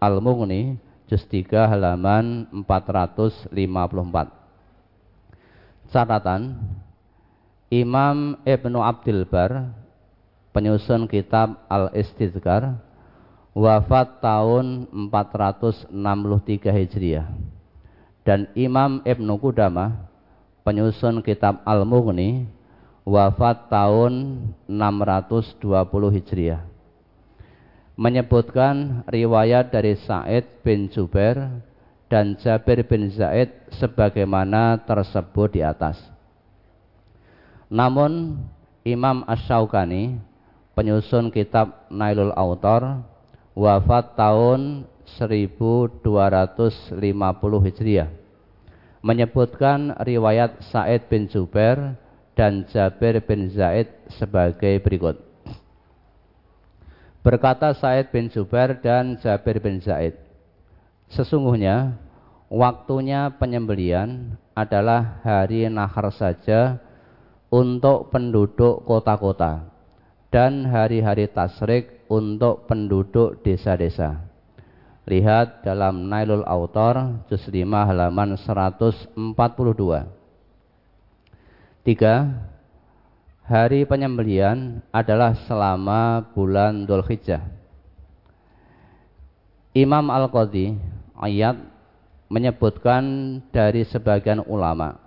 Al-Mughni juz 3 halaman 454. Catatan Imam Ibnu Abdul Bar penyusun kitab Al-Istidkar wafat tahun 463 Hijriah dan Imam Ibnu Qudamah penyusun kitab Al-Mughni wafat tahun 620 Hijriah menyebutkan riwayat dari Sa'id bin Jubair dan Jabir bin Zaid sebagaimana tersebut di atas. Namun Imam Ash-Shawqani penyusun kitab Nailul Autor wafat tahun 1250 Hijriah menyebutkan riwayat Said bin Jubair dan Jabir bin Zaid sebagai berikut. Berkata Said bin Jubair dan Jabir bin Zaid, Sesungguhnya waktunya penyembelian adalah hari nahar saja untuk penduduk kota-kota dan hari-hari tasrik untuk penduduk desa-desa. Lihat dalam Nailul Autor juz 5 halaman 142. Tiga, hari penyembelian adalah selama bulan Dhul Hijjah. Imam Al-Qadhi ayat menyebutkan dari sebagian ulama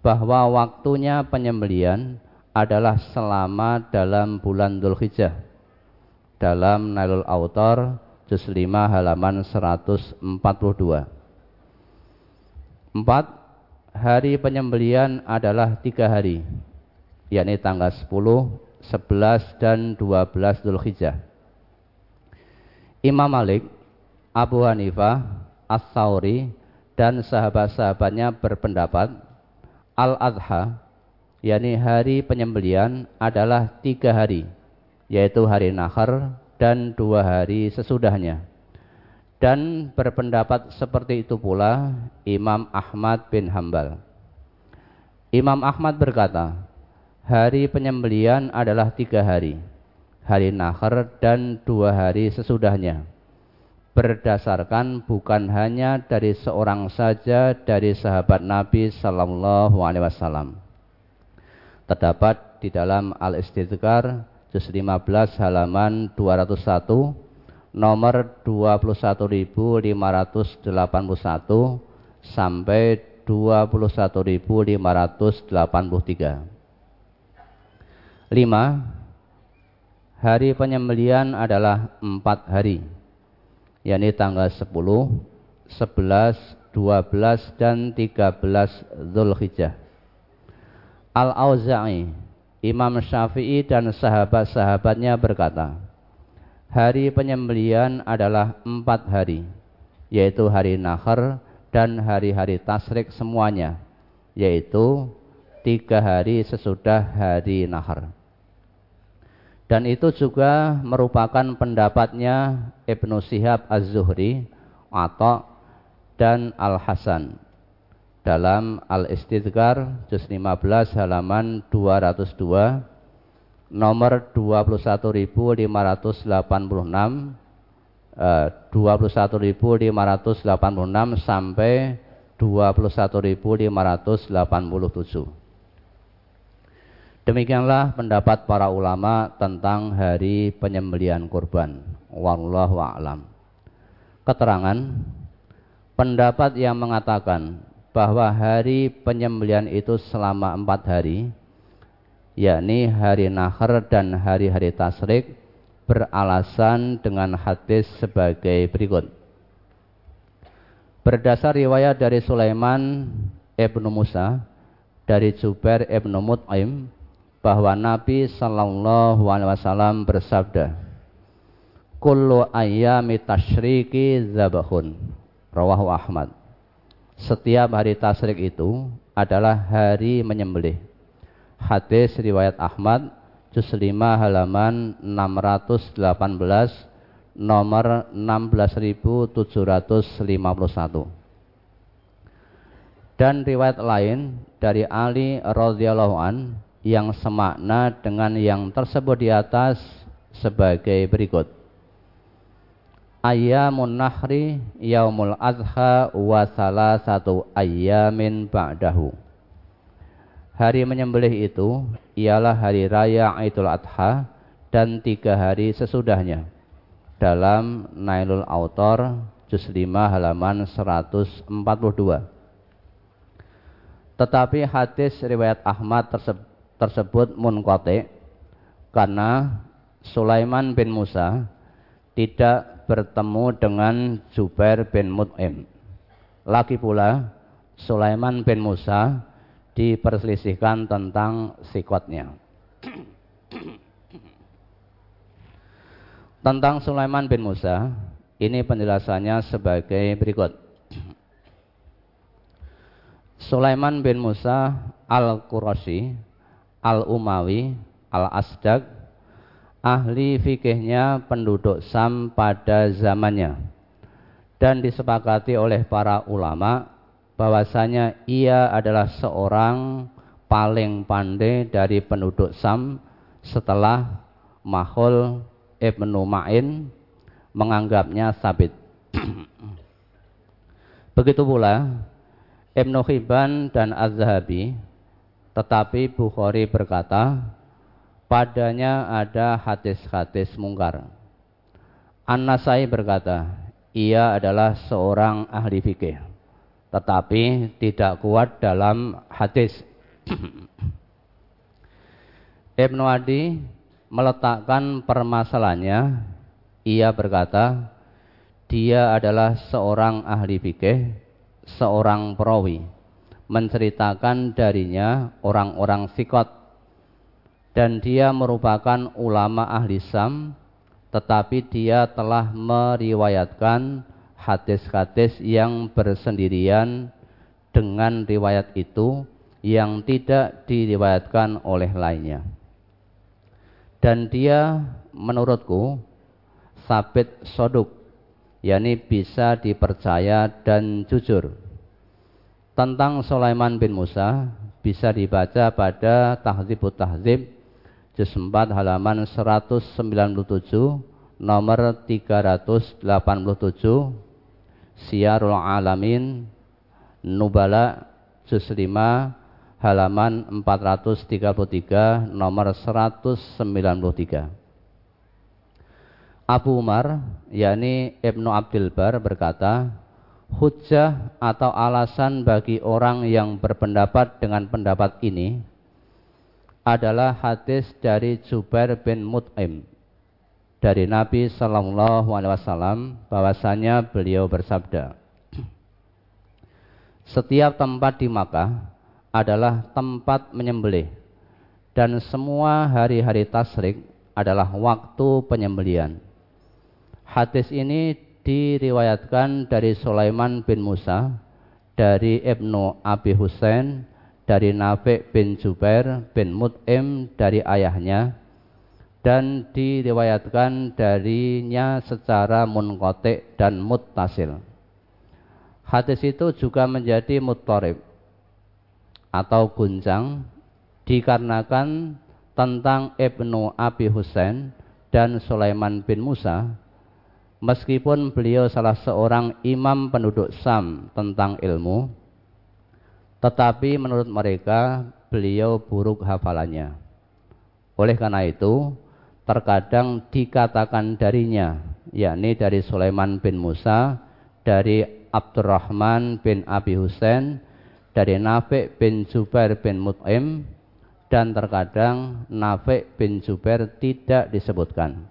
bahwa waktunya penyembelian adalah selama dalam bulan Dhul Hijjah. Dalam Nailul Autor juz 5 halaman 142. Empat, hari penyembelian adalah tiga hari, yakni tanggal 10, 11, dan 12 Dhul Hijjah. Imam Malik, Abu Hanifah, As-Sauri, dan sahabat-sahabatnya berpendapat Al-Adha yakni hari penyembelian adalah tiga hari, yaitu hari Nahar dan dua hari sesudahnya. Dan berpendapat seperti itu pula Imam Ahmad bin Hambal. Imam Ahmad berkata, hari penyembelian adalah tiga hari, hari Nahar dan dua hari sesudahnya. Berdasarkan bukan hanya dari seorang saja dari sahabat Nabi Sallallahu Alaihi Wasallam terdapat di dalam Al-Istidkar juz 15 halaman 201 nomor 21581 sampai 21583. 5. Hari penyembelian adalah empat hari, yakni tanggal 10, 11, 12, dan 13 Zulhijjah. Al-Auza'i, Imam Syafi'i dan sahabat-sahabatnya berkata, Hari penyembelian adalah empat hari, yaitu hari Nahar dan hari-hari Tasrik semuanya, yaitu tiga hari sesudah hari Nahar. Dan itu juga merupakan pendapatnya Ibnu Sihab Az-Zuhri, atau dan Al-Hasan dalam Al-Istidkar juz 15 halaman 202 nomor 21586 eh, 21586 sampai 21587 Demikianlah pendapat para ulama tentang hari penyembelian kurban. Wallahu a'lam. Keterangan pendapat yang mengatakan bahwa hari penyembelian itu selama empat hari, yakni hari Nahar dan hari-hari Tasrik, beralasan dengan hadis sebagai berikut. Berdasar riwayat dari Sulaiman ibnu Musa dari Jubair ibnu Mut'im bahwa Nabi Shallallahu Alaihi Wasallam bersabda, "Kullu ayyami tasyriki zabahun." Rawahu Ahmad setiap hari tasrik itu adalah hari menyembelih. Hadis riwayat Ahmad juz 5 halaman 618 nomor 16751. Dan riwayat lain dari Ali radhiyallahu an yang semakna dengan yang tersebut di atas sebagai berikut ayamun nahri yaumul adha wa satu ayamin ba'dahu. Hari menyembelih itu ialah hari raya Idul Adha dan tiga hari sesudahnya. Dalam Nailul Autor juz 5 halaman 142. Tetapi hadis riwayat Ahmad tersebut munqati karena Sulaiman bin Musa tidak bertemu dengan Jubair bin Mut'im. Lagi pula Sulaiman bin Musa diperselisihkan tentang sikotnya. tentang Sulaiman bin Musa, ini penjelasannya sebagai berikut. Sulaiman bin Musa al-Qurashi, al-Umawi, al-Asdag, ahli fikihnya penduduk Sam pada zamannya dan disepakati oleh para ulama bahwasanya ia adalah seorang paling pandai dari penduduk Sam setelah Mahul Ibnu Ma'in menganggapnya sabit. Begitu pula Ibnu Hibban dan Az-Zahabi tetapi Bukhari berkata padanya ada hadis-hadis mungkar. An-Nasai berkata ia adalah seorang ahli fikih tetapi tidak kuat dalam hadis. Ibnu Adi meletakkan permasalahannya. Ia berkata dia adalah seorang ahli fikih seorang perawi menceritakan darinya orang-orang sikot dan dia merupakan ulama ahli Sam tetapi dia telah meriwayatkan hadis-hadis yang bersendirian dengan riwayat itu yang tidak diriwayatkan oleh lainnya. Dan dia menurutku sabit soduk, yakni bisa dipercaya dan jujur. Tentang Sulaiman bin Musa bisa dibaca pada Tahzibut Tahzib juz 4 halaman 197 nomor 387 Syiarul Alamin Nubala juz 5 halaman 433 nomor 193 Abu Umar yakni Ibnu Abdul Bar berkata hujah atau alasan bagi orang yang berpendapat dengan pendapat ini adalah hadis dari Jubair bin Mut'im dari Nabi Shallallahu Alaihi Wasallam bahwasanya beliau bersabda setiap tempat di Makkah adalah tempat menyembelih dan semua hari-hari tasrik adalah waktu penyembelian. Hadis ini diriwayatkan dari Sulaiman bin Musa dari Ibnu Abi Husain dari Nafi' bin Jubair bin Mut'im dari ayahnya dan diriwayatkan darinya secara munqati dan muttasil. Hadis itu juga menjadi muttarib atau guncang dikarenakan tentang Ibnu Abi Husain dan Sulaiman bin Musa meskipun beliau salah seorang imam penduduk Sam tentang ilmu tetapi menurut mereka beliau buruk hafalannya. Oleh karena itu, terkadang dikatakan darinya, yakni dari Sulaiman bin Musa, dari Abdurrahman bin Abi Husain, dari Nafi' bin Jubair bin Mut'im, dan terkadang Nafi' bin Jubair tidak disebutkan.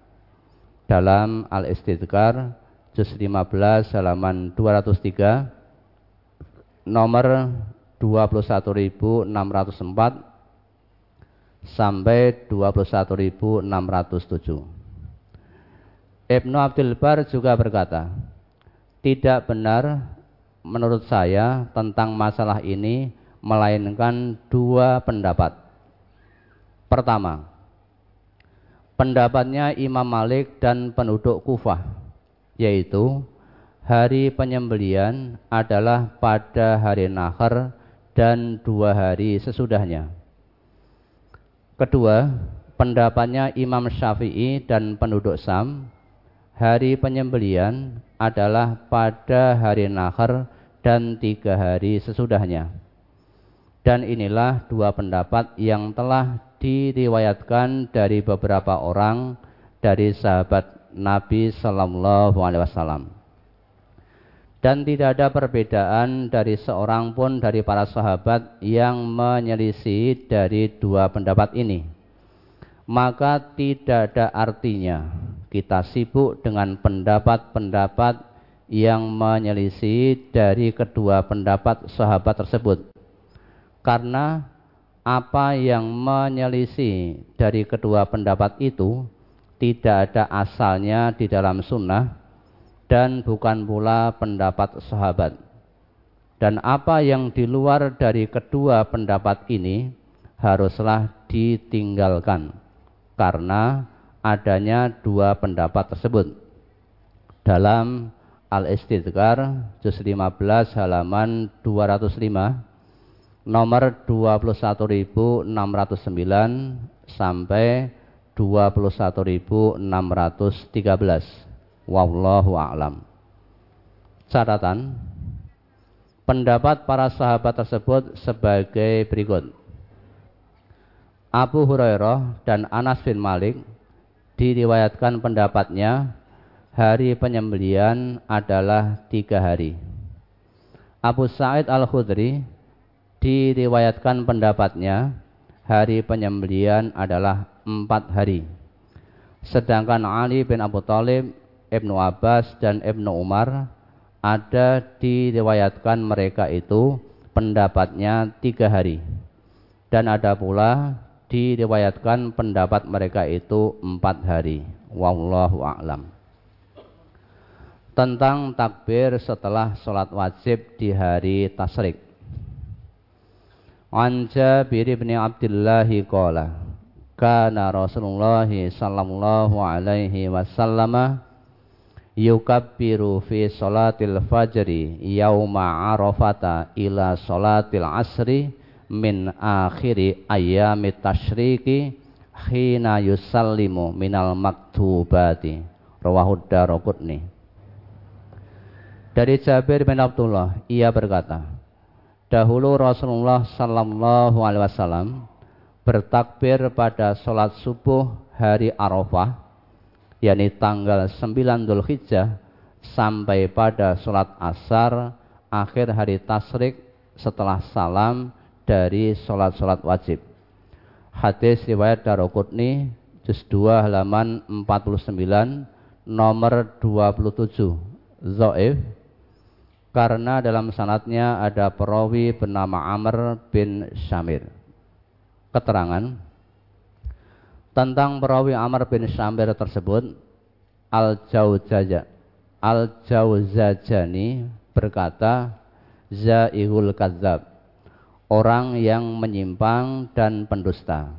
Dalam Al-Istidkar, juz 15 halaman 203, nomor 21.604 sampai 21.607. Ibnu Abdul Bar juga berkata, tidak benar menurut saya tentang masalah ini melainkan dua pendapat. Pertama, pendapatnya Imam Malik dan penduduk Kufah, yaitu hari penyembelian adalah pada hari Nahar dan dua hari sesudahnya. Kedua, pendapatnya Imam Syafi'i dan penduduk Sam, hari penyembelian adalah pada hari Nahar dan tiga hari sesudahnya. Dan inilah dua pendapat yang telah diriwayatkan dari beberapa orang dari sahabat Nabi Sallallahu Alaihi Wasallam dan tidak ada perbedaan dari seorang pun dari para sahabat yang menyelisih dari dua pendapat ini. Maka tidak ada artinya kita sibuk dengan pendapat-pendapat yang menyelisih dari kedua pendapat sahabat tersebut. Karena apa yang menyelisih dari kedua pendapat itu tidak ada asalnya di dalam sunnah dan bukan pula pendapat sahabat. Dan apa yang di luar dari kedua pendapat ini haruslah ditinggalkan karena adanya dua pendapat tersebut. Dalam Al-Istidkar juz 15 halaman 205 nomor 21609 sampai 21613. Wallahu a'lam. Catatan pendapat para sahabat tersebut sebagai berikut. Abu Hurairah dan Anas bin Malik diriwayatkan pendapatnya hari penyembelian adalah tiga hari. Abu Sa'id Al-Khudri diriwayatkan pendapatnya hari penyembelian adalah empat hari. Sedangkan Ali bin Abu Talib, Ibnu Abbas dan Ibnu Umar ada diriwayatkan mereka itu pendapatnya tiga hari. Dan ada pula diriwayatkan pendapat mereka itu empat hari. Wallahu a'lam. Tentang takbir setelah sholat wajib di hari tasrik. An Jabir bin Abdullah qala kana Rasulullah sallallahu alaihi wasallam yukabbiru fi salatil fajri yauma arafata ila salatil asri min akhiri ayami tasyriki hina yusallimu minal maktubati. Rawahu daraqutni dari Jabir bin Abdullah ia berkata Dahulu Rasulullah Sallallahu Alaihi Wasallam bertakbir pada sholat subuh hari Arafah, yakni tanggal 9 Dhul Hijjah sampai pada sholat asar akhir hari tasrik setelah salam dari sholat-sholat wajib. Hadis riwayat Darukutni juz 2 halaman 49 nomor 27 Zoif karena dalam sanatnya ada perawi bernama Amr bin Syamir. Keterangan tentang perawi Amr bin Syamir tersebut Al-Jauzaja Al-Jauzajani berkata Zaihul Kadzab orang yang menyimpang dan pendusta.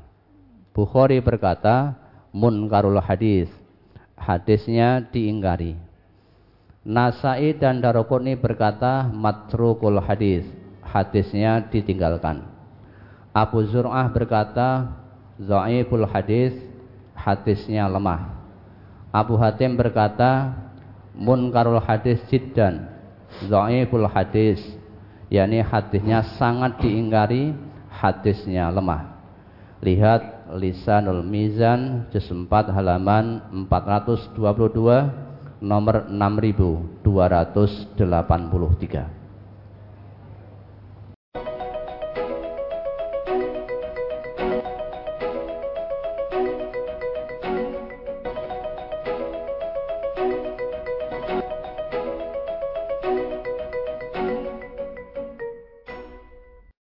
Bukhari berkata munkarul hadis hadisnya diingkari. Nasai dan Darukuni berkata matrukul hadis. Hadisnya ditinggalkan. Abu Zur'ah berkata Za'iful hadis. Hadisnya lemah. Abu Hatim berkata munkarul hadis jiddan. Za'iful hadis. yakni hadisnya sangat diingkari, hadisnya lemah. Lihat Lisanul Mizan juz 4 halaman 422 nomor 6283.